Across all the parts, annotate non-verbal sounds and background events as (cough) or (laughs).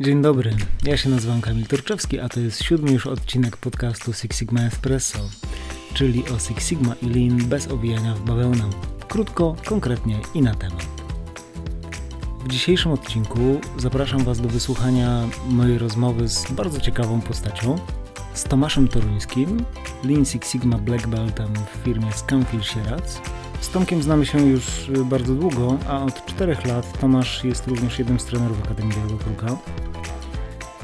Dzień dobry, ja się nazywam Kamil Turczewski, a to jest siódmy już odcinek podcastu Six Sigma Espresso, czyli o Six Sigma i Lean bez owijania w bawełnę. Krótko, konkretnie i na temat. W dzisiejszym odcinku zapraszam Was do wysłuchania mojej rozmowy z bardzo ciekawą postacią, z Tomaszem Toruńskim, Lean Six Sigma Black Beltem w firmie Scanfil Sieradz. Z Tomkiem znamy się już bardzo długo, a od czterech lat Tomasz jest również jednym z trenerów Akademii Białego Kruka.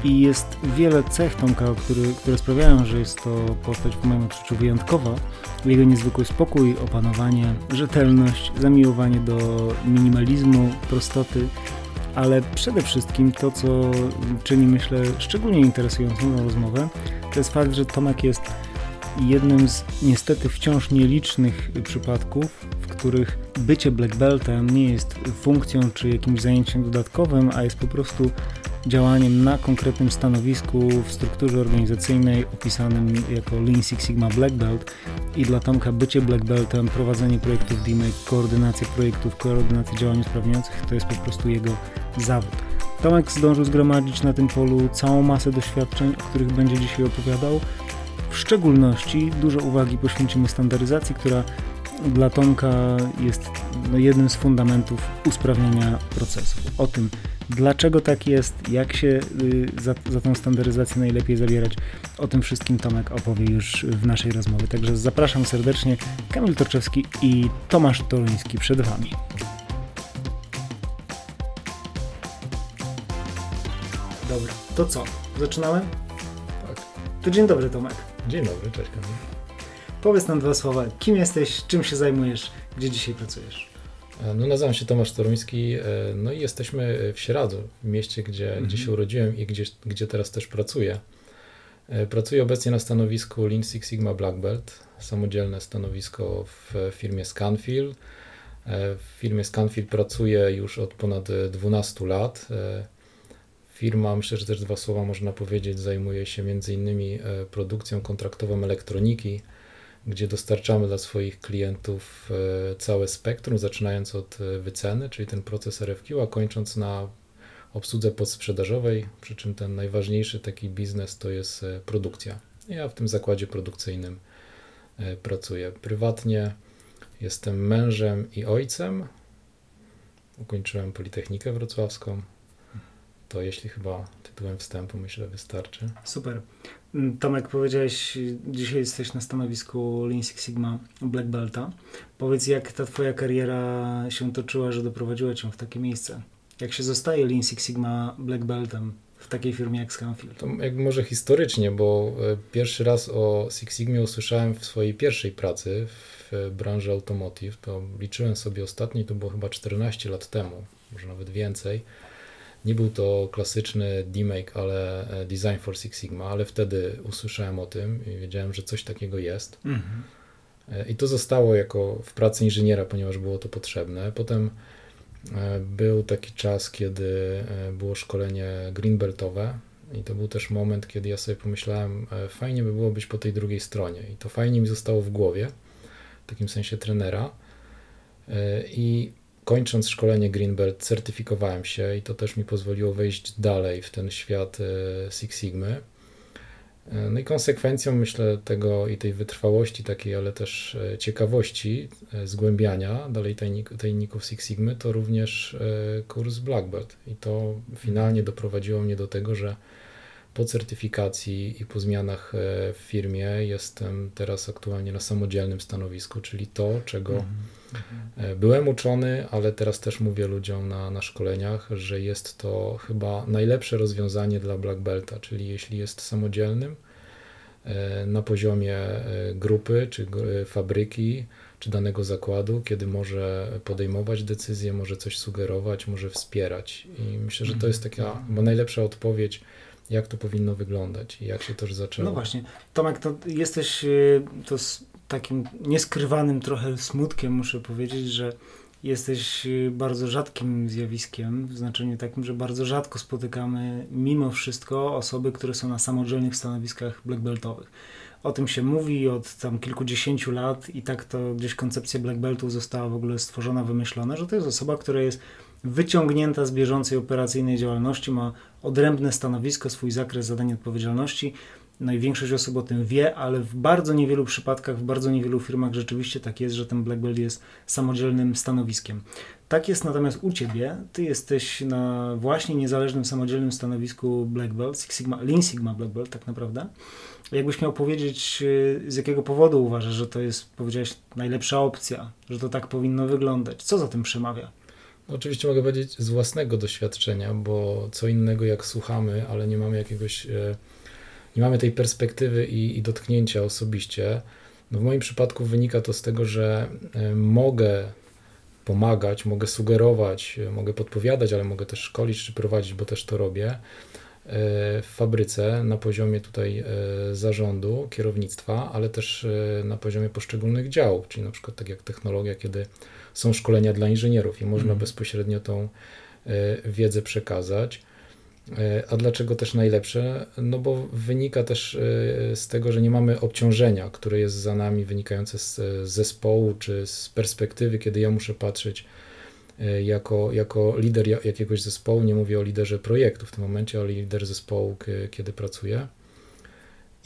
I jest wiele cech Tomka, który, które sprawiają, że jest to postać w moim odczuciu wyjątkowa. Jego niezwykły spokój, opanowanie, rzetelność, zamiłowanie do minimalizmu, prostoty, ale przede wszystkim to, co czyni, myślę, szczególnie interesującą rozmowę, to jest fakt, że Tomek jest jednym z niestety wciąż nielicznych przypadków, w których bycie black beltem nie jest funkcją czy jakimś zajęciem dodatkowym, a jest po prostu działaniem na konkretnym stanowisku w strukturze organizacyjnej opisanym jako Lean Six Sigma Black Belt i dla Tomka bycie Black Beltem, prowadzenie projektów DMAKE, koordynacja projektów, koordynacja działań usprawniających to jest po prostu jego zawód. Tomek zdążył zgromadzić na tym polu całą masę doświadczeń, o których będzie dzisiaj opowiadał. W szczególności dużo uwagi poświęcimy standaryzacji, która dla Tomka jest no, jednym z fundamentów usprawnienia procesów. O tym, dlaczego tak jest, jak się y, za, za tą standaryzację najlepiej zabierać, o tym wszystkim Tomek opowie już w naszej rozmowie. Także zapraszam serdecznie. Kamil Torczewski i Tomasz Toruński przed Wami. Dobra, to co? Zaczynamy? Tak. To dzień dobry Tomek. Dzień dobry, cześć Kamil. Powiedz nam dwa słowa. Kim jesteś, czym się zajmujesz, gdzie dzisiaj pracujesz? E, no, nazywam się Tomasz Toruński, e, no i jesteśmy w Sieradzu, w mieście, gdzie, mhm. gdzie się urodziłem i gdzie, gdzie teraz też pracuję. E, pracuję obecnie na stanowisku Lean Six Sigma Black Belt, samodzielne stanowisko w firmie Scanfil. W firmie Scanfil pracuję już od ponad 12 lat. Firma, myślę, że też dwa słowa można powiedzieć, zajmuje się między innymi produkcją kontraktową elektroniki, gdzie dostarczamy dla swoich klientów e, całe spektrum, zaczynając od e, wyceny, czyli ten proces RFQ, a kończąc na obsłudze podsprzedażowej, przy czym ten najważniejszy taki biznes to jest e, produkcja. Ja w tym zakładzie produkcyjnym pracuję. Prywatnie jestem mężem i ojcem. Ukończyłem Politechnikę Wrocławską. To jeśli chyba tytułem wstępu myślę wystarczy. Super. Mm, Tomek, powiedziałeś, dzisiaj jesteś na stanowisku Lean Six Sigma Black Belta. Powiedz, jak ta twoja kariera się toczyła, że doprowadziła cię w takie miejsce? Jak się zostaje Lean Six Sigma Black Beltem w takiej firmie jak Scanfield? To jak może historycznie, bo e, pierwszy raz o Six Sigmie usłyszałem w swojej pierwszej pracy w branży automotive. To liczyłem sobie ostatni, to było chyba 14 lat temu, może nawet więcej. Nie był to klasyczny DMake, ale e, Design for Six Sigma, ale wtedy usłyszałem o tym i wiedziałem, że coś takiego jest. Mhm. E, I to zostało jako w pracy inżyniera, ponieważ było to potrzebne. Potem e, był taki czas, kiedy było szkolenie greenbeltowe i to był też moment, kiedy ja sobie pomyślałem, fajnie by było być po tej drugiej stronie. I to fajnie mi zostało w głowie, w takim sensie trenera. I kończąc szkolenie Greenbelt certyfikowałem się i to też mi pozwoliło wejść dalej w ten świat e, Six Sigmy. E, no i konsekwencją myślę tego i tej wytrwałości takiej, ale też e, ciekawości zgłębiania dalej tajników Six Sigmy to również kurs Black Belt i to finalnie doprowadziło mnie do tego, że po certyfikacji i po zmianach w firmie jestem teraz aktualnie na samodzielnym stanowisku, czyli to, czego mhm E, byłem uczony, ale teraz też mówię ludziom na, na szkoleniach, że jest to chyba najlepsze rozwiązanie dla Black Belta, czyli jeśli jest samodzielnym e, na poziomie e, grupy czy fabryki, czy danego zakładu, kiedy może podejmować decyzje, może coś sugerować, może wspierać. I myślę, że to jest taka mhm. chyba najlepsza odpowiedź, jak to powinno wyglądać i jak się to zaczęło. No właśnie. Tomek, to jesteś, to takim nieskrywanym trochę smutkiem muszę powiedzieć, że jesteś y, bardzo rzadkim zjawiskiem, w znaczeniu takim, że bardzo rzadko spotykamy mimo wszystko osoby, które są na samodzielnych stanowiskach blackbeltowych. o tym się mówi od tam kilkudziesięciu lat i tak to gdzieś koncepcja Black Beltów została w ogóle stworzona, wymyślona, że to jest osoba, która jest wyciągnięta z bieżącej operacyjnej działalności, ma odrębne stanowisko, swój zakres zadań odpowiedzialności. No i większość osób o tym wie, ale w bardzo niewielu przypadkach, w bardzo niewielu firmach rzeczywiście tak jest, że ten Black Belt jest samodzielnym stanowiskiem. Tak jest natomiast u Ciebie. Ty jesteś na właśnie niezależnym, samodzielnym stanowisku Black Belt, Six Sigma, Lean Sigma Black Belt tak naprawdę. Jakbyś miał powiedzieć, y, z jakiego powodu uważasz, że to jest, powiedziałeś, najlepsza opcja, że to tak powinno wyglądać? Co za tym przemawia? Oczywiście mogę powiedzieć z własnego doświadczenia, bo co innego jak słuchamy, ale nie mamy jakiegoś, e, nie mamy tej perspektywy i, i dotknięcia osobiście. No w moim przypadku wynika to z tego, że e, mogę pomagać, mogę sugerować, e, mogę podpowiadać, ale mogę też szkolić czy prowadzić, bo też to robię w fabryce na poziomie tutaj zarządu, kierownictwa, ale też na poziomie poszczególnych działów, czyli na przykład tak jak technologia, kiedy są szkolenia dla inżynierów i można mhm. bezpośrednio tą e, wiedzę przekazać. E, a dlaczego też najlepsze? No bo wynika też e, z tego, że nie mamy obciążenia, które jest za nami wynikające z zespołu czy z perspektywy, kiedy ja muszę patrzeć jako, jako lider jakiegoś zespołu. Nie mówię o liderze projektu w tym momencie, ale lider zespołu, kiedy pracuję.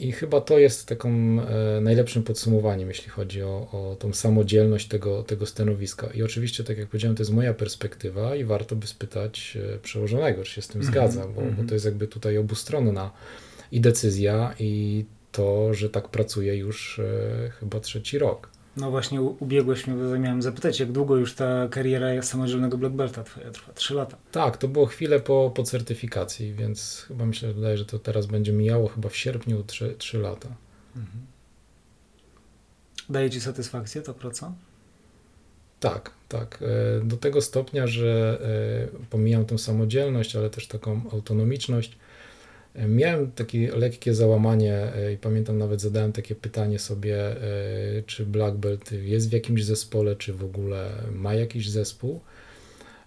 I chyba to jest taką e, najlepszym podsumowaniem, jeśli chodzi o, o tą samodzielność tego, tego stanowiska. I oczywiście, tak jak powiedziałem, to jest moja perspektywa i warto by spytać e, przełożonego, czy się z tym mm -hmm, zgadza, bo, mm -hmm. bo mhm. to jest jakby tutaj obustronna i decyzja i to, że tak pracuję już e, chyba trzeci rok. No właśnie ubiegłeś mnie, miałem zapytać, jak długo już ta kariera samodzielnego Black Belta twoja trwa? Trzy lata. Tak, to było chwilę po, po certyfikacji, więc chyba myślę, wydaje, że to teraz będzie mijało chyba w sierpniu trzy, trzy lata. Mhm. Daje Ci satysfakcję ta praca? Tak, tak. E, do tego stopnia, że e, pomijam tę samodzielność, ale też taką autonomiczność, Miałem takie lekkie załamanie e, i pamiętam nawet zadałem takie pytanie sobie, e, czy Black Belt jest w jakimś zespole, czy w ogóle ma jakiś zespół,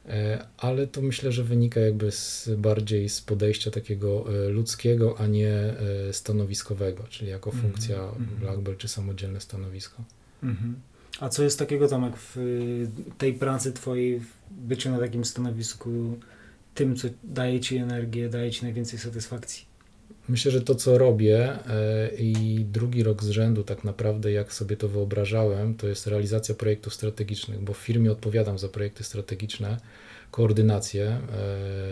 e, ale to myślę, że wynika jakby z, bardziej z podejścia takiego ludzkiego, a nie stanowiskowego, czyli jako mhm, funkcja mm -hmm. Black Belt czy samodzielne stanowisko. Mm -hmm. A co jest takiego Tomek w tej pracy twojej, w byciu na takim stanowisku tym, co daje Ci energię, daje Ci najwięcej satysfakcji? Myślę, że to, co robię e, i drugi rok z rzędu, tak naprawdę, jak sobie to wyobrażałem, to jest realizacja projektów strategicznych, bo w firmie odpowiadam za projekty strategiczne, koordynację.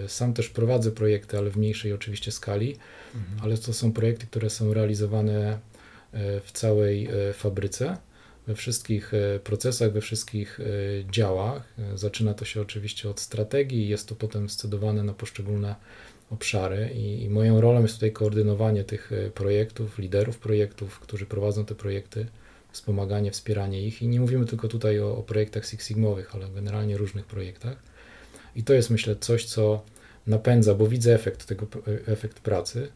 E, sam też prowadzę projekty, ale w mniejszej oczywiście skali, mhm. ale to są projekty, które są realizowane e, w całej fabryce we wszystkich e, procesach, we wszystkich e, działach. E, zaczyna to się oczywiście od strategii, jest to potem scedowane na poszczególne obszary i, i moją rolą jest tutaj koordynowanie tych projektów, liderów projektów, którzy prowadzą te projekty, wspomaganie, wspieranie ich i nie mówimy tylko tutaj o, o projektach Six Sigmowych, ale generalnie różnych projektach. I to jest myślę coś, co napędza, bo widzę efekt tego, efekt pracy,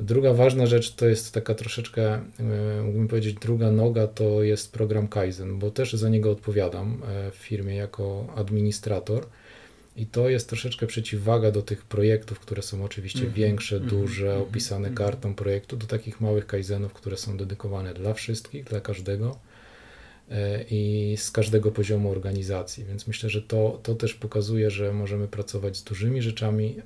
Druga ważna rzecz to jest taka troszeczkę, e, mógłbym powiedzieć, druga noga to jest program Kaizen, bo też za niego odpowiadam e, w firmie jako administrator. I to jest troszeczkę przeciwwaga do tych projektów, które są oczywiście mm -hmm. większe, mm -hmm. duże, mhm. opisane mm -hmm. kartą projektu, do takich małych kaizenów, które są dedykowane dla wszystkich, dla każdego e, i z każdego poziomu organizacji. Więc myślę, że to, to też pokazuje, że możemy pracować z dużymi rzeczami,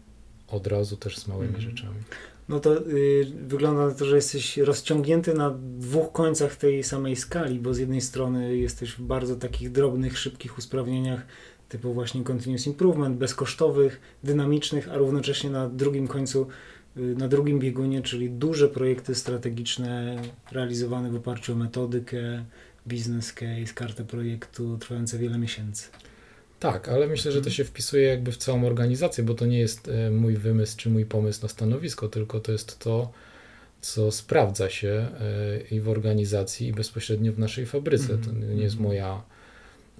od razu też z małymi mhm. rzeczami no to y, wygląda na to, że jesteś rozciągnięty na dwóch końcach tej samej skali, bo z jednej strony jesteś w bardzo takich drobnych, szybkich usprawnieniach, typu właśnie continuous improvement, bezkosztowych, dynamicznych, a równocześnie na drugim końcu, y, na drugim biegunie, czyli duże projekty strategiczne realizowane w oparciu o metodykę, business case, kartę projektu, trwające wiele miesięcy. Tak, ale myślę, że to mhm. się wpisuje jakby w całą organizację, bo to nie jest e, mój wymysł czy mój pomysł na stanowisko, tylko to jest to, co sprawdza się e, i w organizacji, i bezpośrednio w naszej fabryce. To nie jest mhm. moja,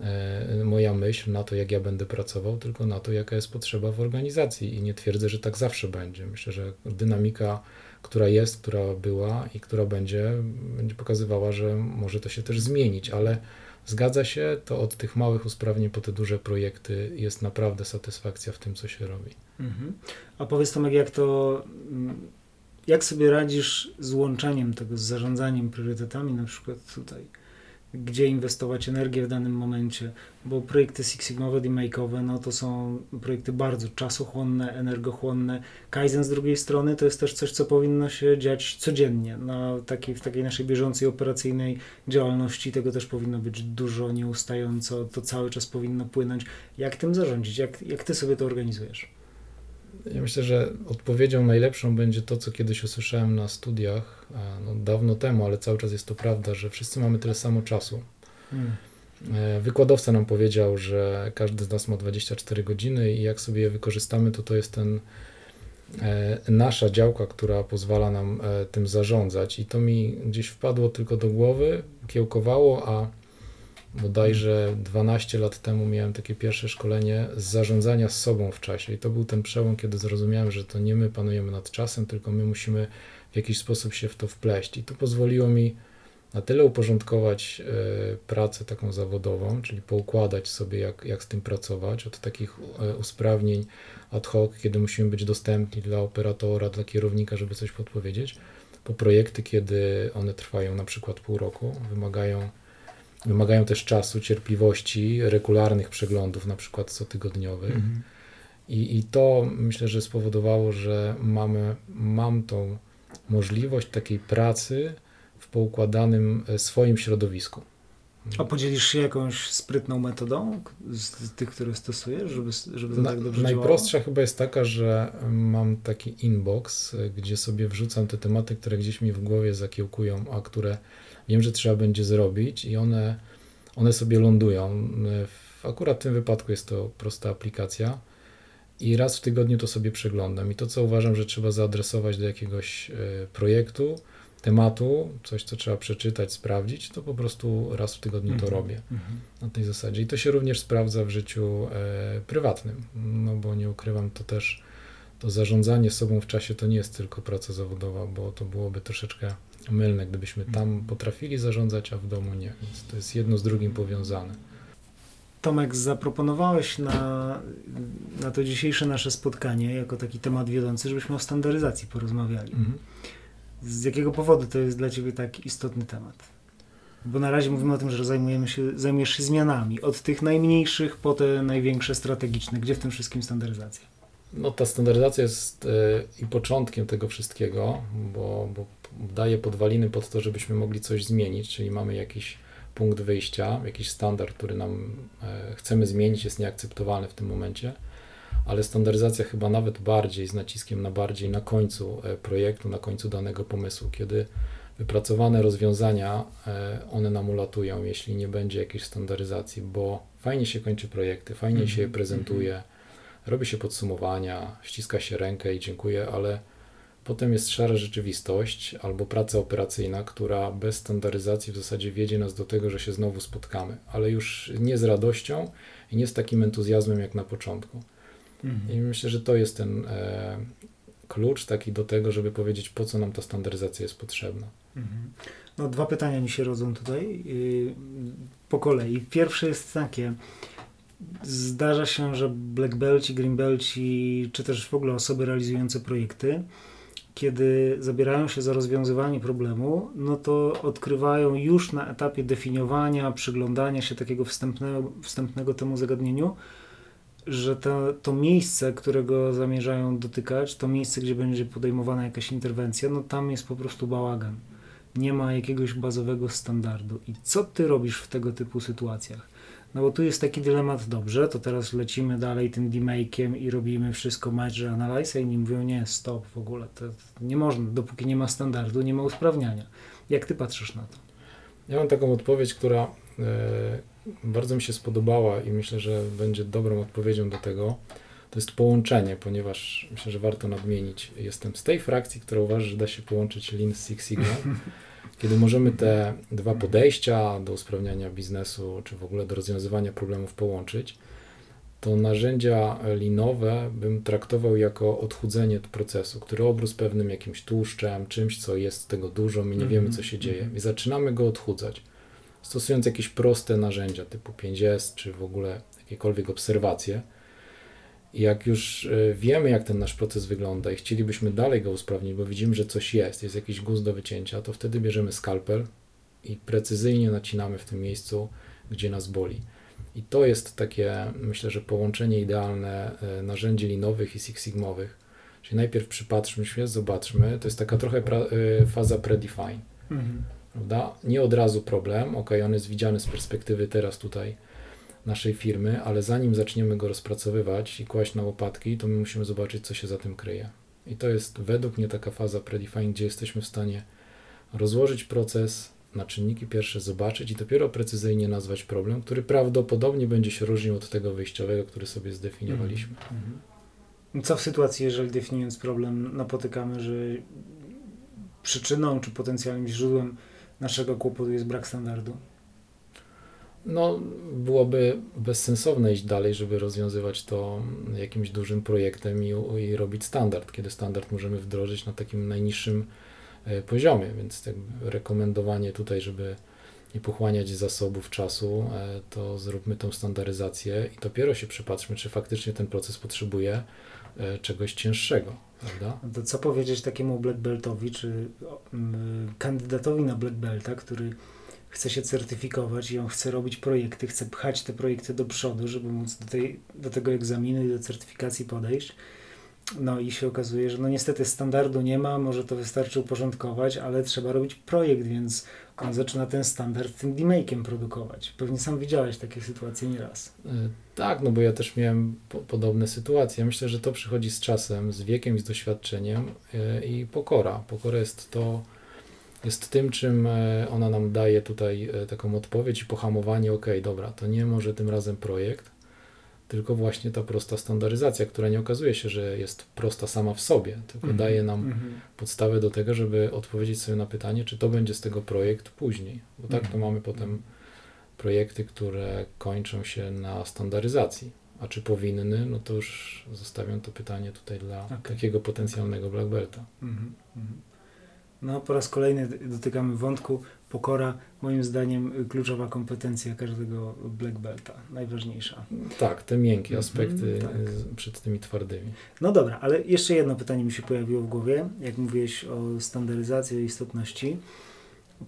e, moja myśl na to, jak ja będę pracował, tylko na to, jaka jest potrzeba w organizacji. I nie twierdzę, że tak zawsze będzie. Myślę, że dynamika, która jest, która była i która będzie, będzie pokazywała, że może to się też zmienić, ale zgadza się, to od tych małych usprawnień po te duże projekty jest naprawdę satysfakcja w tym, co się robi. Mhm. A powiedz Tomek, jak to mm, jak sobie radzisz z łączeniem tego, z zarządzaniem priorytetami, na przykład tutaj? Gdzie inwestować energię w danym momencie, bo projekty Six Sigmowe, demake'owe, no to są projekty bardzo czasochłonne, energochłonne. Kaizen z drugiej strony to jest też coś, co powinno się dziać codziennie, na takiej, w takiej naszej bieżącej operacyjnej działalności tego też powinno być dużo nieustająco, to cały czas powinno płynąć. Jak tym zarządzić? Jak, jak ty sobie to organizujesz? Ja myślę, że odpowiedzią najlepszą będzie to, co kiedyś usłyszałem na studiach, no, dawno temu, ale cały czas jest to prawda, że wszyscy mamy tyle samo czasu. Hmm. E, wykładowca nam powiedział, że każdy z nas ma 24 godziny i jak sobie je wykorzystamy, to to jest ten e, nasza działka, która pozwala nam e, tym zarządzać. I to mi gdzieś wpadło tylko do głowy, kiełkowało, a bodajże 12 lat temu miałem takie pierwsze szkolenie z zarządzania sobą w czasie i to był ten przełom, kiedy zrozumiałem, że to nie my panujemy nad czasem, tylko my musimy w jakiś sposób się w to wpleść. I to pozwoliło mi na tyle uporządkować y, pracę taką zawodową, czyli poukładać sobie, jak, jak z tym pracować, od takich y, usprawnień ad hoc, kiedy musimy być dostępni dla operatora, dla kierownika, żeby coś podpowiedzieć, po projekty, kiedy one trwają na przykład pół roku, wymagają Wymagają też czasu, cierpliwości, regularnych przeglądów, na przykład cotygodniowych. Mhm. I, I to myślę, że spowodowało, że mamy, mam tą możliwość takiej pracy w poukładanym e, swoim środowisku. A podzielisz się jakąś sprytną metodą z tych, które stosujesz, żeby, żeby to Na, tak dobrze Najprostsza działało? chyba jest taka, że mam taki inbox, e, gdzie sobie wrzucam te tematy, które gdzieś mi w głowie zakiełkują, a które wiem, że trzeba będzie zrobić i one, one sobie lądują. W akurat w tym wypadku jest to prosta aplikacja i raz w tygodniu to sobie przeglądam. I to, co uważam, że trzeba zaadresować do jakiegoś e, projektu, tematu, coś, co trzeba przeczytać, sprawdzić, to po prostu raz w tygodniu to mhm. robię mhm. na tej zasadzie. I to się również sprawdza w życiu e, prywatnym, no bo nie ukrywam, to też to zarządzanie sobą w czasie to nie jest tylko praca zawodowa, bo to byłoby troszeczkę mylne, gdybyśmy tam mhm. potrafili zarządzać, a w domu nie. Więc to jest jedno z drugim powiązane. Tomek, zaproponowałeś na, na to dzisiejsze nasze spotkanie jako taki temat wiodący, żebyśmy o standaryzacji porozmawiali. Mhm. Z jakiego powodu to jest dla Ciebie tak istotny temat? Bo na razie mówimy o tym, że zajmujemy się, zajmujesz się zmianami, od tych najmniejszych po te największe strategiczne. Gdzie w tym wszystkim standaryzacja? No ta standaryzacja jest y, i początkiem tego wszystkiego, bo, bo daje podwaliny pod to, żebyśmy mogli coś zmienić, czyli mamy jakiś punkt wyjścia, jakiś standard, który nam e, chcemy zmienić, jest nieakceptowalny w tym momencie, ale standaryzacja chyba nawet bardziej, z naciskiem na bardziej na końcu e, projektu, na końcu danego pomysłu, kiedy wypracowane rozwiązania, e, one nam ulatują, jeśli nie będzie jakiejś standaryzacji, bo fajnie się kończy projekty, fajnie mm -hmm. się je prezentuje, mm -hmm. robi się podsumowania, ściska się rękę i dziękuję, ale Potem jest szara rzeczywistość albo praca operacyjna, która bez standaryzacji w zasadzie wiedzie nas do tego, że się znowu spotkamy, ale już nie z radością i nie z takim entuzjazmem jak na początku. Mhm. I myślę, że to jest ten e, klucz taki do tego, żeby powiedzieć, po co nam ta standaryzacja jest potrzebna. Mhm. No, dwa pytania mi się rodzą tutaj yy, po kolei. Pierwsze jest takie. Zdarza się, że black belci, green belci, czy też w ogóle osoby realizujące projekty kiedy zabierają się za rozwiązywanie problemu, no to odkrywają już na etapie definiowania, przyglądania się takiego wstępnego, wstępnego temu zagadnieniu, że to, to miejsce, którego zamierzają dotykać, to miejsce, gdzie będzie podejmowana jakaś interwencja, no tam jest po prostu bałagan. Nie ma jakiegoś bazowego standardu. I co ty robisz w tego typu sytuacjach? No bo tu jest taki dylemat, dobrze, to teraz lecimy dalej tym demake'iem i robimy wszystko Merge Analyze, a inni mówią, nie, stop w ogóle, to nie można, dopóki nie ma standardu, nie ma usprawniania. Jak ty patrzysz na to? Ja mam taką odpowiedź, która e, bardzo mi się spodobała i myślę, że będzie dobrą odpowiedzią do tego. To jest połączenie, ponieważ myślę, że warto nadmienić. Jestem z tej frakcji, która uważa, że da się połączyć Lean z Six Sigma. (laughs) kiedy możemy te dwa podejścia do usprawniania biznesu, czy w ogóle do rozwiązywania problemów połączyć, to narzędzia linowe bym traktował jako odchudzenie procesu, który obrósł pewnym jakimś tłuszczem, czymś, co jest tego dużo, my nie wiemy, co się dzieje. I zaczynamy go odchudzać, stosując jakieś proste narzędzia typu 5S, czy w ogóle jakiekolwiek obserwacje. I jak już e, wiemy, jak ten nasz proces wygląda i chcielibyśmy dalej go usprawnić, bo widzimy, że coś jest, jest jakiś guz do wycięcia, to wtedy bierzemy skalpel i precyzyjnie nacinamy w tym miejscu, gdzie nas boli. I to jest takie, myślę, że połączenie idealne e, narzędzi linowych i Six Sigmowych. Czyli najpierw przypatrzmy się, zobaczmy, to jest taka trochę pra, e, faza predefine. Mhm. Prawda? Nie od razu problem, ok, on jest widziany z perspektywy teraz tutaj naszej firmy, ale zanim zaczniemy go rozpracowywać i kłaść na łopatki, to my musimy zobaczyć, co się za tym kryje. I to jest według mnie taka faza predefine, gdzie jesteśmy w stanie rozłożyć proces na czynniki pierwsze, zobaczyć i dopiero precyzyjnie nazwać problem, który prawdopodobnie będzie się różnił od tego wyjściowego, który sobie zdefiniowaliśmy. Mm -hmm. Co w sytuacji, jeżeli definiując problem napotykamy, że przyczyną czy potencjalnym źródłem naszego kłopotu jest brak standardu? No, byłoby bezsensowne iść dalej, żeby rozwiązywać to jakimś dużym projektem i, i robić standard, kiedy standard możemy wdrożyć na takim najniższym e, poziomie, więc tak rekomendowanie tutaj, żeby nie pochłaniać zasobów czasu, e, to zróbmy tą standaryzację i dopiero się przypatrzmy, czy faktycznie ten proces potrzebuje e, czegoś cięższego. Prawda? To co powiedzieć takiemu black beltowi, czy kandydatowi na black belta, który chce się certyfikować i on chce robić projekty, chce pchać te projekty do przodu, żeby móc do, tej, do tego egzaminu i do certyfikacji podejść. No i się okazuje, że no niestety standardu nie ma, może to wystarczy uporządkować, ale trzeba robić projekt, więc on zaczyna ten standard tym demake'iem produkować. Pewnie sam widziałeś takie sytuacje nieraz. E, tak, no bo ja też miałem po podobne sytuacje. Myślę, że to przychodzi z czasem, z wiekiem z doświadczeniem e, i pokora. Pokora jest to, jest tym, czym e, ona nam daje tutaj e, taką odpowiedź i pohamowanie, ok, dobra, to nie może tym razem projekt, tylko właśnie ta prosta standaryzacja, która nie okazuje się, że jest prosta sama w sobie, tylko mm -hmm. daje nam mm -hmm. podstawę do tego, żeby odpowiedzieć sobie na pytanie, czy to będzie z tego projekt później. Bo tak mm -hmm. to mamy potem projekty, które kończą się na standaryzacji. A czy powinny, no to już zostawiam to pytanie tutaj dla okay. takiego potencjalnego black belta. No, po raz kolejny dotykamy wątku. Pokora, moim zdaniem, kluczowa kompetencja każdego black belta, najważniejsza. Tak, te miękkie mhm, aspekty tak. przed tymi twardymi. No dobra, ale jeszcze jedno pytanie mi się pojawiło w głowie, jak mówiłeś o standaryzacji, o istotności.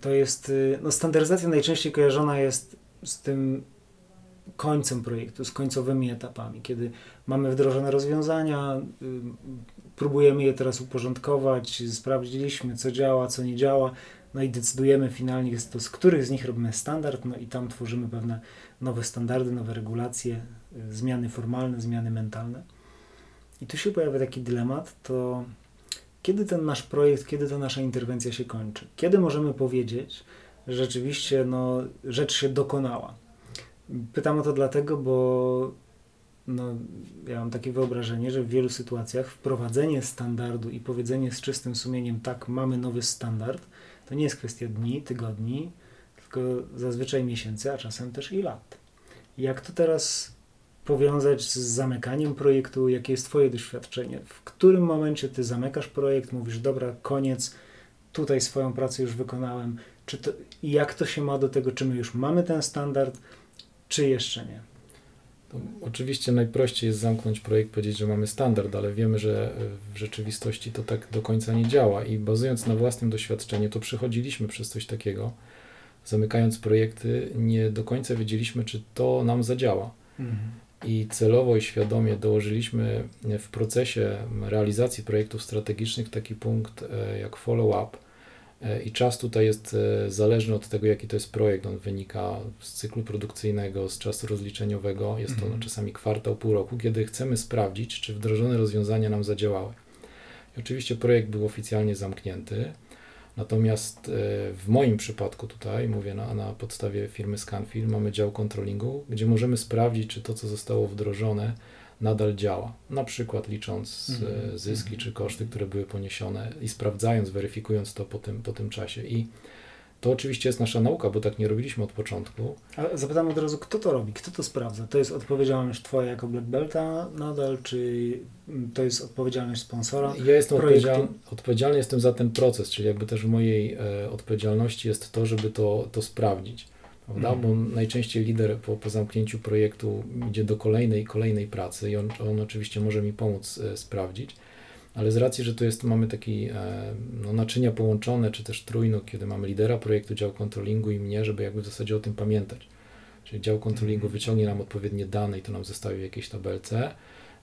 To jest, y, no standaryzacja najczęściej kojarzona jest z tym końcem projektu, z końcowymi etapami, kiedy mamy wdrożone rozwiązania, y, próbujemy je teraz uporządkować, sprawdziliśmy, co działa, co nie działa, no i decydujemy finalnie, z których z nich robimy standard, no i tam tworzymy pewne nowe standardy, nowe regulacje, y, zmiany formalne, zmiany mentalne. I tu się pojawia taki dylemat, to kiedy ten nasz projekt, kiedy ta nasza interwencja się kończy? Kiedy możemy powiedzieć, że rzeczywiście no, rzecz się dokonała? Pytam o to dlatego, bo no, ja mam takie wyobrażenie, że w wielu sytuacjach wprowadzenie standardu i powiedzenie z czystym sumieniem, tak, mamy nowy standard, to nie jest kwestia dni, tygodni, tylko zazwyczaj miesięcy, a czasem też i lat. Jak to teraz powiązać z zamykaniem projektu? Jakie jest Twoje doświadczenie? W którym momencie Ty zamykasz projekt, mówisz, dobra, koniec, tutaj swoją pracę już wykonałem? Czy to, jak to się ma do tego, czy my już mamy ten standard, czy jeszcze nie? Oczywiście najprościej jest zamknąć projekt, powiedzieć, że mamy standard, ale wiemy, że w rzeczywistości to tak do końca nie działa i bazując na własnym doświadczeniu, to przechodziliśmy przez coś takiego. Zamykając projekty, nie do końca wiedzieliśmy, czy to nam zadziała. Mhm. I celowo i świadomie dołożyliśmy w procesie realizacji projektów strategicznych taki punkt e, jak follow-up, E, I czas tutaj jest e, zależny od tego, jaki to jest projekt. On wynika z cyklu produkcyjnego, z czasu rozliczeniowego. Jest to mm. czasami kwartał, pół roku, kiedy chcemy sprawdzić, czy wdrożone rozwiązania nam zadziałały. I oczywiście projekt był oficjalnie zamknięty. Natomiast e, w moim przypadku tutaj, mówię na, na podstawie firmy Scanfil, mamy dział controllingu, gdzie możemy sprawdzić, czy to, co zostało wdrożone, nadal działa. Na przykład licząc mm. zyski czy koszty, które były poniesione i sprawdzając, weryfikując to po tym, po tym czasie. I to oczywiście jest nasza nauka, bo tak nie robiliśmy od początku. A zapytam od razu, kto to robi? Kto to sprawdza? To jest odpowiedzialność Twoja jako Black Belta nadal, czy to jest odpowiedzialność sponsora? Ja jestem odpowiedzialny, odpowiedzialny jestem za ten proces, czyli jakby też w mojej e, odpowiedzialności jest to, żeby to, to sprawdzić. Prawda? Bo najczęściej lider po, po zamknięciu projektu idzie do kolejnej kolejnej pracy i on, on oczywiście może mi pomóc e, sprawdzić, ale z racji, że to jest, mamy takie no, naczynia połączone, czy też trójno, kiedy mamy lidera projektu, dział kontrolingu i mnie, żeby jakby w zasadzie o tym pamiętać. Czyli dział kontrolingu mhm. wyciągnie nam odpowiednie dane i to nam zostawi w jakiejś tabelce,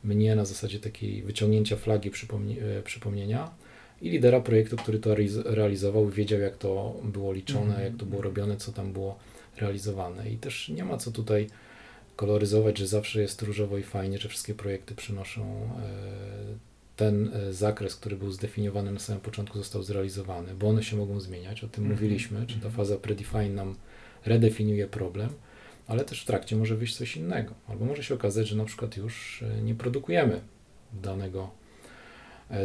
mnie na zasadzie takiej wyciągnięcia flagi przypomni e, przypomnienia i lidera projektu, który to realizował, wiedział jak to było liczone, mhm. jak to było robione, co tam było realizowane. I też nie ma co tutaj koloryzować, że zawsze jest różowo i fajnie, że wszystkie projekty przynoszą e, ten e, zakres, który był zdefiniowany na samym początku, został zrealizowany, bo one się mogą zmieniać, o tym mm -hmm. mówiliśmy, czy ta mhm. faza predefine nam redefiniuje problem, ale też w trakcie może wyjść coś innego, albo może się okazać, że na przykład już e, nie produkujemy danego,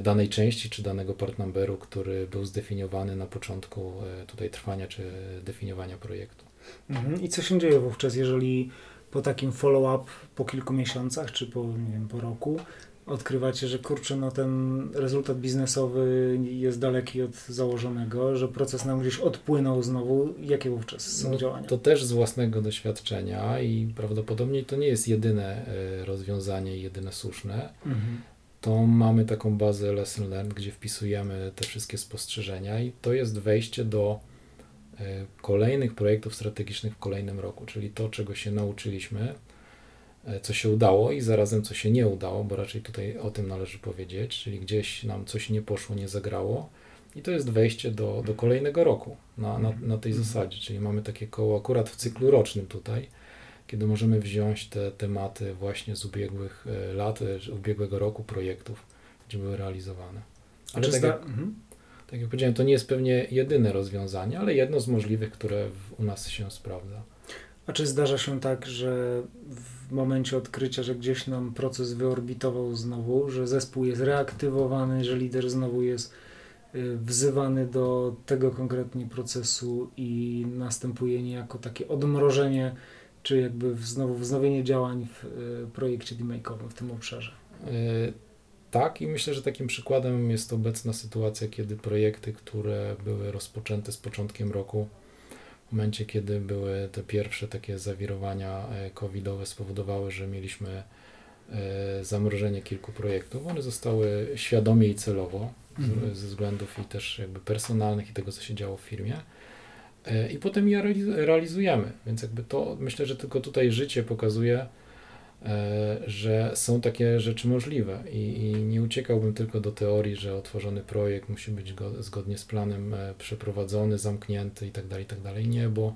danej części czy danego part numberu, który był zdefiniowany na początku tutaj trwania czy definiowania projektu. Mhm. I co się dzieje wówczas, jeżeli po takim follow-up po kilku miesiącach czy po, nie wiem, po roku odkrywacie, że kurczę, no ten rezultat biznesowy jest daleki od założonego, że proces nam gdzieś odpłynął znowu. Jakie wówczas są no, działania? To też z własnego doświadczenia i prawdopodobnie to nie jest jedyne e, rozwiązanie, jedyne słuszne. Mhm. To mamy taką bazę lesson learned, gdzie wpisujemy te wszystkie spostrzeżenia i to jest wejście do kolejnych projektów strategicznych w kolejnym roku, czyli to, czego się nauczyliśmy, E, co się udało i zarazem co się nie udało, bo raczej tutaj o tym należy powiedzieć, czyli gdzieś nam coś nie poszło, nie zagrało i to jest wejście do, do kolejnego roku na, na, na tej zasadzie, czyli mamy takie koło akurat w cyklu rocznym tutaj, kiedy możemy wziąć te tematy właśnie z ubiegłych e, lat, e, ubiegłego roku projektów, gdzie były realizowane. Ale tak jak, mhm. Tak jak powiedziałem, to nie jest pewnie jedyne rozwiązanie, ale jedno z możliwych, które w, u nas się sprawdza. A czy zdarza się tak, że w momencie odkrycia, że gdzieś nam proces wyorbitował znowu, że zespół jest reaktywowany, że lider znowu jest y, wzywany do tego konkretnie procesu i następuje niejako takie odmrożenie, czy jakby znowu wznowienie działań w y, projekcie demake'owym w tym obszarze? Y, tak i myślę, że takim przykładem jest obecna sytuacja, kiedy projekty, które były rozpoczęte z początkiem roku, w momencie, kiedy były te pierwsze takie zawirowania e, covidowe spowodowały, że mieliśmy e, zamrożenie kilku projektów. One zostały świadomie i celowo mhm. ze względów i też jakby personalnych i tego, co się działo w firmie. E, I potem je realizujemy. Więc jakby to myślę, że tylko tutaj życie pokazuje, że są takie rzeczy możliwe i, i, nie uciekałbym tylko do teorii, że otworzony projekt musi być go, zgodnie z planem e, przeprowadzony, zamknięty itd., tak itd. Tak nie, bo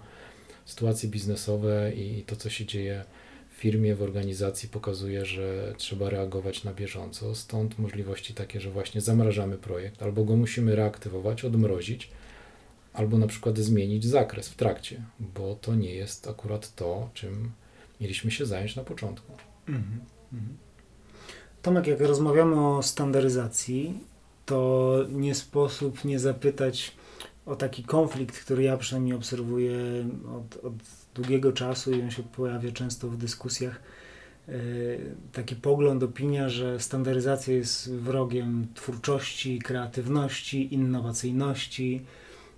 sytuacje biznesowe i, i to, co się dzieje w firmie, w organizacji pokazuje, że trzeba reagować na bieżąco. Stąd możliwości takie, że właśnie zamrażamy projekt, albo go musimy reaktywować, odmrozić, albo na przykład zmienić zakres w trakcie, bo to nie jest akurat to, czym mieliśmy się zająć na początku. Mhm. Mhm. Tomek, jak rozmawiamy o standaryzacji, to nie sposób nie zapytać o taki konflikt, który ja przynajmniej obserwuję od, od długiego czasu i on się pojawia często w dyskusjach. E, taki pogląd, opinia, że standaryzacja jest wrogiem twórczości, kreatywności, innowacyjności.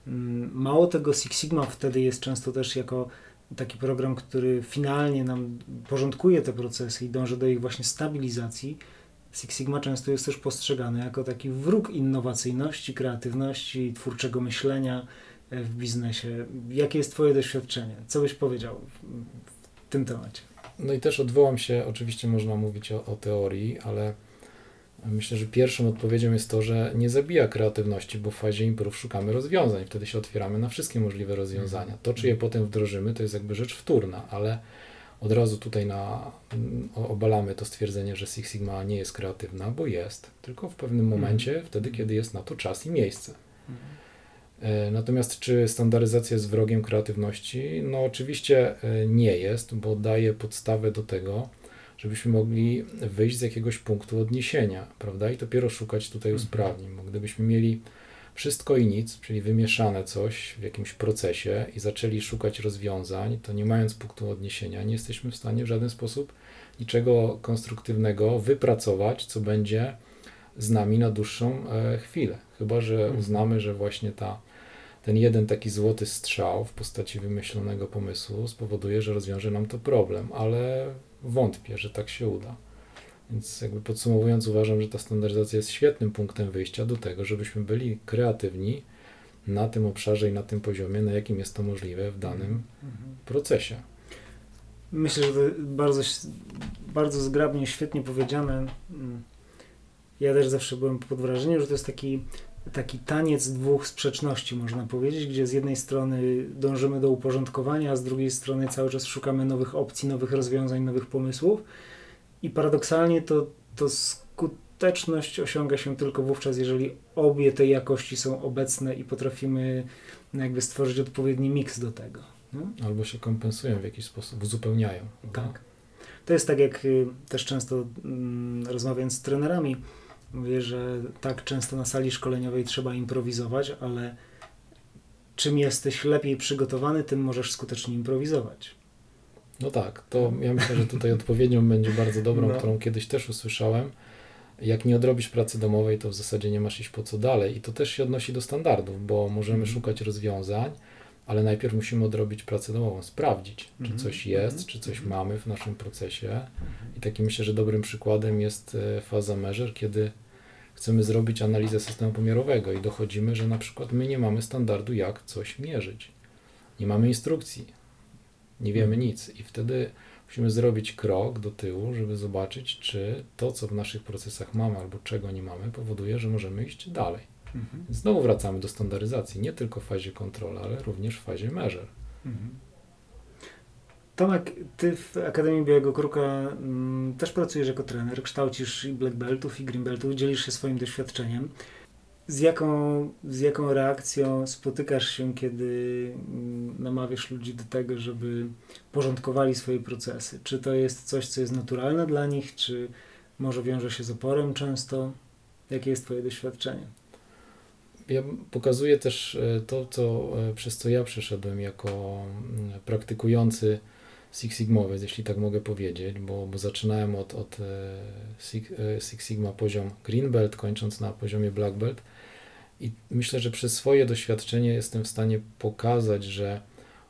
Mm, mało tego, Six Sigma wtedy jest często też jako taki program, który finalnie nam porządkuje te procesy i dąży do ich właśnie stabilizacji, Six Sigma często jest też postrzegany jako taki wróg innowacyjności, kreatywności, twórczego myślenia e, w biznesie. Jakie jest Twoje doświadczenie? Co byś powiedział w, tym temacie? No i też odwołam się, oczywiście można mówić o, o teorii, ale Myślę, że pierwszą odpowiedzią jest to, że nie zabija kreatywności, bo w fazie imprów szukamy rozwiązań, wtedy się otwieramy na wszystkie możliwe rozwiązania. To, czy je potem wdrożymy, to jest jakby rzecz wtórna, ale od razu tutaj na, obalamy to stwierdzenie, że Six Sigma nie jest kreatywna, bo jest, tylko w pewnym momencie, mhm. wtedy, kiedy jest na to czas i miejsce. Mhm. Natomiast czy standaryzacja jest wrogiem kreatywności? No oczywiście e, nie jest, bo daje podstawę do tego, żebyśmy mogli wyjść z jakiegoś punktu odniesienia, prawda? I dopiero szukać tutaj mhm. usprawnień. Bo gdybyśmy mieli wszystko i nic, czyli wymieszane coś w jakimś procesie i zaczęli szukać rozwiązań, to nie mając punktu odniesienia, nie jesteśmy w stanie w żaden sposób niczego konstruktywnego wypracować, co będzie z nami na dłuższą e, chwilę. Chyba, że mhm. uznamy, że właśnie ta ten jeden taki złoty strzał w postaci wymyślonego pomysłu spowoduje, że rozwiąże nam to problem, ale wątpię, że tak się uda. Więc jakby podsumowując, uważam, że ta standaryzacja jest świetnym punktem wyjścia do tego, żebyśmy byli kreatywni na tym obszarze i na tym poziomie, na jakim jest to możliwe w danym mhm. procesie. Myślę, że to bardzo, bardzo zgrabnie, świetnie powiedziane. Mm. Ja też zawsze byłem pod wrażeniem, że to jest taki, taki taniec dwóch sprzeczności, można powiedzieć, gdzie z jednej strony dążymy do uporządkowania, a z drugiej strony cały czas szukamy nowych opcji, nowych rozwiązań, nowych pomysłów. I paradoksalnie to, to skuteczność osiąga się tylko wówczas, jeżeli obie te jakości są obecne i potrafimy jakby stworzyć odpowiedni miks do tego. No? Albo się kompensują w jakiś sposób, uzupełniają. Tak. To jest tak, jak y, też często mm, rozmawiając z trenerami, mówię, że tak często na sali szkoleniowej trzeba improwizować, ale czym jesteś lepiej przygotowany, tym możesz skutecznie improwizować. No tak, to ja myślę, że tutaj odpowiedzią będzie bardzo dobrą, no. którą kiedyś też usłyszałem. Jak nie odrobisz pracy domowej, to w zasadzie nie masz iść po co dalej. I to też się odnosi do standardów, bo możemy mm. szukać rozwiązań, ale najpierw musimy odrobić pracę domową, sprawdzić, czy mm. coś jest, mm. czy coś mhm. mamy w naszym procesie. Mhm. I taki myślę, że dobrym przykładem jest e, faza measure, kiedy chcemy zrobić analizę systemu pomiarowego i dochodzimy, że na przykład my nie mamy standardu, jak coś mierzyć. Nie mamy instrukcji, nie wiemy nic i wtedy musimy zrobić krok do tyłu, żeby zobaczyć, czy to, co w naszych procesach mamy albo czego nie mamy, powoduje, że możemy iść dalej. Mhm. Znowu wracamy do standaryzacji, nie tylko w fazie kontroli, ale również w fazie measure. Mhm. Tomek, ty w Akademii Białego Kruka mm, też pracujesz jako trener, kształcisz i black beltów i green beltów, dzielisz się swoim doświadczeniem. Z jaką, z jaką reakcją spotykasz się, kiedy mm, namawiasz ludzi do tego, żeby porządkowali swoje procesy? Czy to jest coś, co jest naturalne dla nich, czy może wiąże się z oporem często? Jakie jest Twoje doświadczenie? Ja pokazuję też e, to, co, e, przez co ja przeszedłem jako mm, praktykujący Six Sigmowiec, jeśli tak mogę powiedzieć, bo, bo zaczynałem od, od e, Six, Six Sigma poziom Green Belt, kończąc na poziomie Black Belt. I myślę, że przez swoje doświadczenie jestem w stanie pokazać, że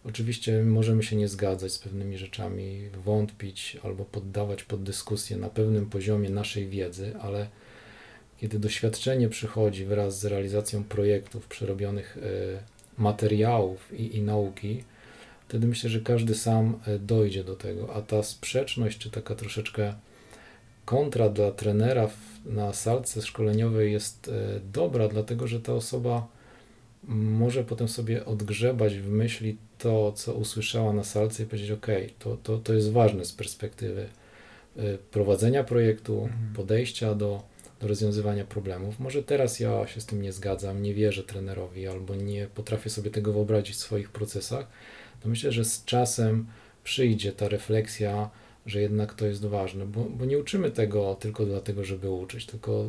oczywiście możemy się nie zgadzać z pewnymi rzeczami, wątpić albo poddawać pod dyskusję na pewnym poziomie naszej wiedzy, ale kiedy doświadczenie przychodzi wraz z realizacją projektów, przerobionych e, materiałów i, i nauki, wtedy myślę, że każdy sam e, dojdzie do tego. A ta sprzeczność, czy taka troszeczkę kontra dla trenera na salce szkoleniowej jest e, dobra, dlatego że ta osoba może potem sobie odgrzebać w myśli to, co usłyszała na salce i powiedzieć, ok, to, to, to jest ważne z perspektywy prowadzenia projektu, mhm. podejścia do, do rozwiązywania problemów. Może teraz ja się z tym nie zgadzam, nie wierzę trenerowi albo nie potrafię sobie tego wyobrazić w swoich procesach, to myślę, że z czasem przyjdzie ta refleksja, że jednak to jest ważne, bo, bo nie uczymy tego tylko dlatego, żeby uczyć, tylko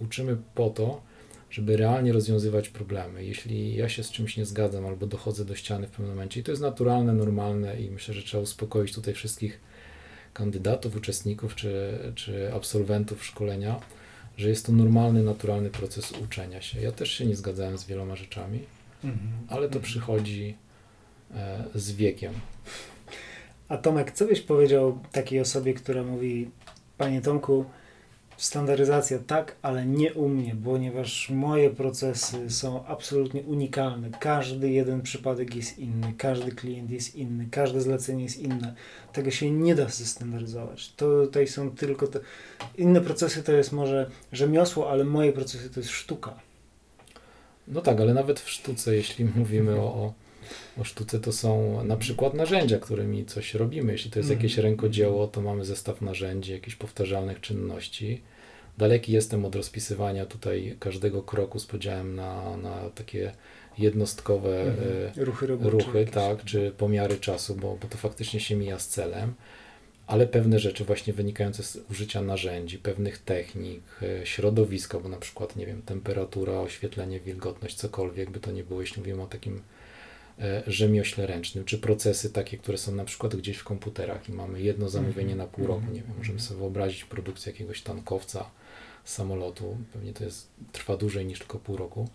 uczymy po to, żeby realnie rozwiązywać problemy. Jeśli ja się z czymś nie zgadzam albo dochodzę do ściany w pewnym momencie, i to jest naturalne, normalne i myślę, że trzeba uspokoić tutaj wszystkich kandydatów, uczestników czy, czy absolwentów szkolenia, że jest to normalny, naturalny proces uczenia się. Ja też się nie zgadzałem z wieloma rzeczami, mhm. ale to przychodzi e, z wiekiem. A Tomek, co byś powiedział takiej osobie, która mówi, panie Tomku, standaryzacja tak, ale nie u mnie, ponieważ moje procesy są absolutnie unikalne. Każdy jeden przypadek jest inny, każdy klient jest inny, każde zlecenie jest inne. Tego się nie da zestandaryzować. To tutaj są tylko te inne procesy to jest może rzemiosło, ale moje procesy to jest sztuka. No tak, ale nawet w sztuce, jeśli mówimy o, o o sztuce to są na przykład narzędzia, którymi coś robimy. Jeśli to jest mhm. jakieś rękodzieło, to mamy zestaw narzędzi, jakichś powtarzalnych czynności. Daleki jestem od rozpisywania tutaj każdego kroku z podziałem na, na takie jednostkowe mhm. E, ruchy, ruchy tak, czy pomiary czasu, bo, bo to faktycznie się mija z celem ale pewne rzeczy właśnie wynikające z użycia narzędzi, pewnych technik, e, środowiska, bo na przykład, nie wiem, temperatura, oświetlenie, wilgotność, cokolwiek by to nie było, jeśli mówimy o takim rzemiośle ręcznym, czy procesy takie, które są na przykład gdzieś w komputerach i mamy jedno zamówienie na pół roku, mhm. nie wiem, możemy sobie wyobrazić produkcję jakiegoś tankowca, samolotu, pewnie to jest, trwa dłużej niż tylko pół roku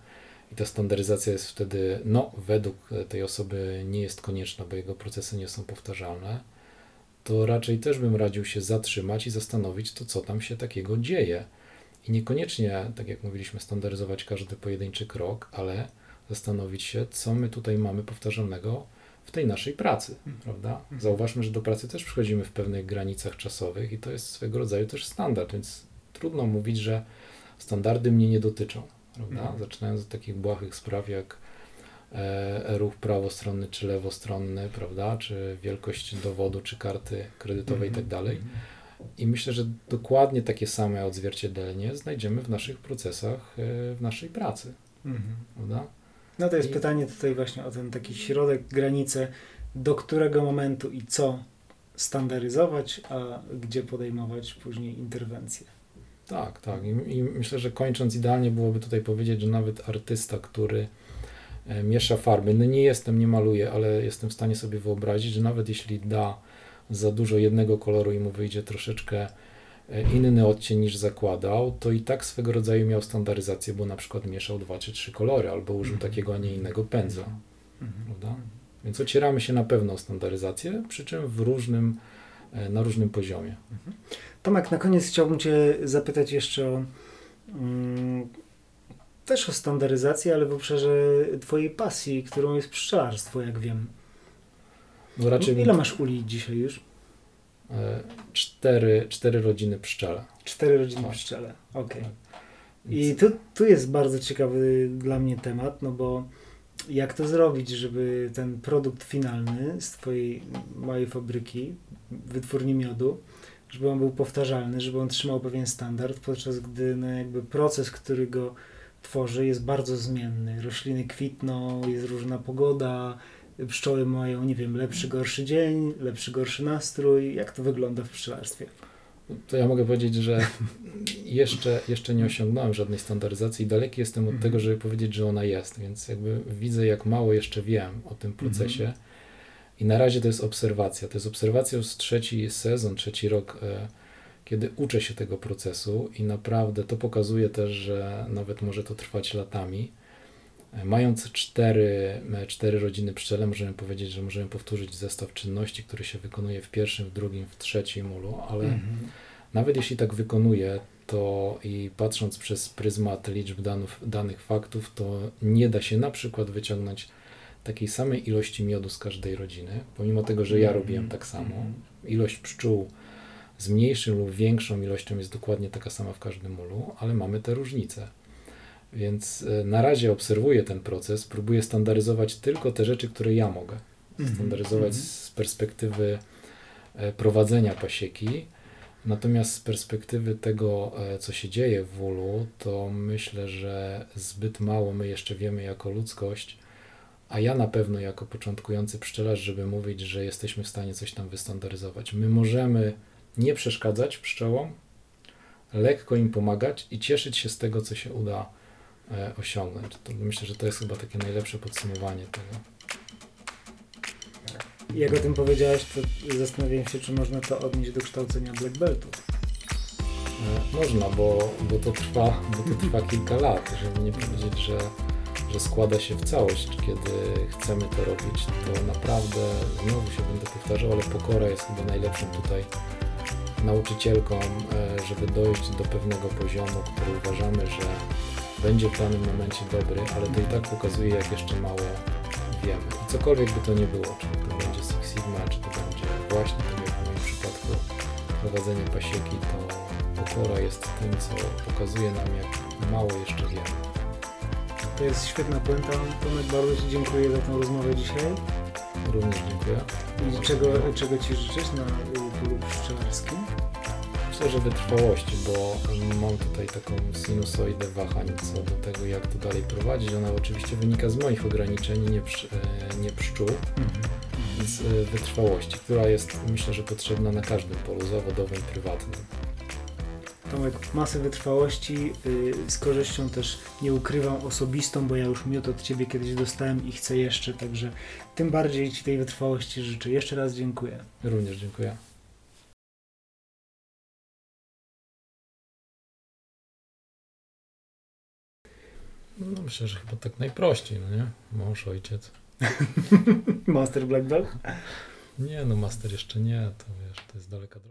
i ta standaryzacja jest wtedy, no, według tej osoby nie jest konieczna, bo jego procesy nie są powtarzalne, to raczej też bym radził się zatrzymać i zastanowić, to co tam się takiego dzieje. I niekoniecznie, tak jak mówiliśmy, standaryzować każdy pojedynczy krok, ale zastanowić się, co my tutaj mamy powtarzalnego w tej naszej pracy, mhm. prawda? Mhm. Zauważmy, że do pracy też przychodzimy w pewnych granicach czasowych i to jest swego rodzaju też standard, więc trudno mówić, że standardy mnie nie dotyczą, prawda? Mhm. Zaczynając od takich błahych spraw jak e, ruch prawostronny czy lewostronny, prawda? Czy wielkość dowodu, czy karty kredytowej i tak dalej. I myślę, że dokładnie takie same odzwierciedlenie znajdziemy w naszych procesach, e, w naszej pracy. Prawda? No to jest I... pytanie tutaj właśnie o ten taki środek, granicę, do którego momentu i co standaryzować, a gdzie podejmować później interwencje. Tak, tak. I, I, myślę, że kończąc idealnie byłoby tutaj powiedzieć, że nawet artysta, który e, miesza farby, no nie jestem, nie maluję, ale jestem w stanie sobie wyobrazić, że nawet jeśli da za dużo jednego koloru i mu wyjdzie troszeczkę inny odcień niż zakładał, to i tak swego rodzaju miał standaryzację, bo na przykład mieszał dwa czy trzy kolory, albo użył mhm. takiego, a nie innego pędzla. Mhm. Prawda? Więc ocieramy się na pewno o standaryzację, przy czym w różnym, e, na różnym poziomie. Mhm. Tomek, na koniec chciałbym Cię zapytać jeszcze o mm, też o standaryzację, ale w obszarze Twojej pasji, którą jest pszczelarstwo, jak wiem. No raczej Ile masz uli dzisiaj już? E, cztery, cztery rodziny pszczele. Cztery rodziny tak. pszczele, okej. Okay. Tak. I tu, tu jest bardzo ciekawy dla mnie temat, no bo jak to zrobić, żeby ten produkt finalny z Twojej małej fabryki, wytwórni miodu, żeby on był powtarzalny, żeby on trzymał pewien standard, podczas gdy no jakby proces, który go tworzy jest bardzo zmienny. Rośliny kwitną, jest różna pogoda, pszczoły mają, nie wiem, lepszy, gorszy dzień, lepszy, gorszy nastrój. Jak to wygląda w pszczelarstwie? To ja mogę powiedzieć, że (laughs) jeszcze, jeszcze nie osiągnąłem żadnej standaryzacji i daleki jestem od mhm. tego, żeby powiedzieć, że ona jest, więc jakby widzę, jak mało jeszcze wiem o tym procesie. Mhm. I na razie to jest obserwacja. To jest obserwacja już trzeci sezon, trzeci rok, e, kiedy uczę się tego procesu i naprawdę to pokazuje też, że nawet może to trwać latami. Mając cztery, e, cztery rodziny pszczele, możemy powiedzieć, że możemy powtórzyć zestaw czynności, który się wykonuje w pierwszym, w drugim, w trzecim ulu, ale mhm. nawet jeśli tak wykonuje, to i patrząc przez pryzmat liczb danów, danych faktów, to nie da się na przykład wyciągnąć takiej samej ilości miodu z każdej rodziny, pomimo tego, że ja robiłem tak samo. Mhm. Ilość pszczół z mniejszą lub większą ilością jest dokładnie taka sama w każdym ulu, ale mamy te różnice. Więc e, na razie obserwuję ten proces, próbuję standaryzować tylko te rzeczy, które ja mogę. Mhm. Standaryzować z perspektywy e, prowadzenia pasieki. Natomiast z perspektywy tego, e, co się dzieje w ulu, to myślę, że zbyt mało my jeszcze wiemy jako ludzkość a ja na pewno jako początkujący pszczelarz, żeby mówić, że jesteśmy w stanie coś tam wystandaryzować. My możemy nie przeszkadzać pszczołom, lekko im pomagać i cieszyć się z tego, co się uda osiągnąć. To myślę, że to jest chyba takie najlepsze podsumowanie tego. Jak o tym powiedziałeś, to zastanawiam się, czy można to odnieść do kształcenia black beltu. E, można, bo, bo, to trwa, bo to trwa (laughs) kilka lat, żeby nie powiedzieć, że że składa się w całość. Kiedy chcemy to robić, to naprawdę, znowu się będę powtarzał, ale pokora jest chyba najlepszą tutaj nauczycielką, e, żeby dojść do pewnego poziomu, który uważamy, że będzie w danym momencie dobry, ale to i tak pokazuje, jak jeszcze mało wiemy. I cokolwiek by to nie było, czy to będzie Six Sigma, czy to będzie właśnie, tak jak w moim przypadku, prowadzenie pasieki, to pokora jest tym, co pokazuje nam, jak mało jeszcze wiemy. To jest świetna puenta. Tomek, bardzo Ci dziękuję za tę rozmowę dzisiaj. Również dziękuję. I czego, czego Ci życzysz na polu pszczelarskim? Myślę, że wytrwałości, bo mam tutaj taką sinusoidę wahań co do tego, jak to dalej prowadzić. Ona oczywiście wynika z moich ograniczeń, nie, psz, e, nie pszczół, mhm. więc e, wytrwałości, która jest myślę, że potrzebna na każdym polu zawodowym, prywatnym. Tomek, masę wytrwałości, yy, z korzyścią też nie ukrywam osobistą, bo ja już miód od Ciebie kiedyś dostałem i chcę jeszcze, także tym bardziej Ci tej wytrwałości życzę. Jeszcze raz dziękuję. Również dziękuję. No myślę, że chyba tak najprościej, no nie? Mąż, ojciec. (laughs) Master Black Belt? Nie, no master jeszcze nie, to wiesz, to jest daleka droga.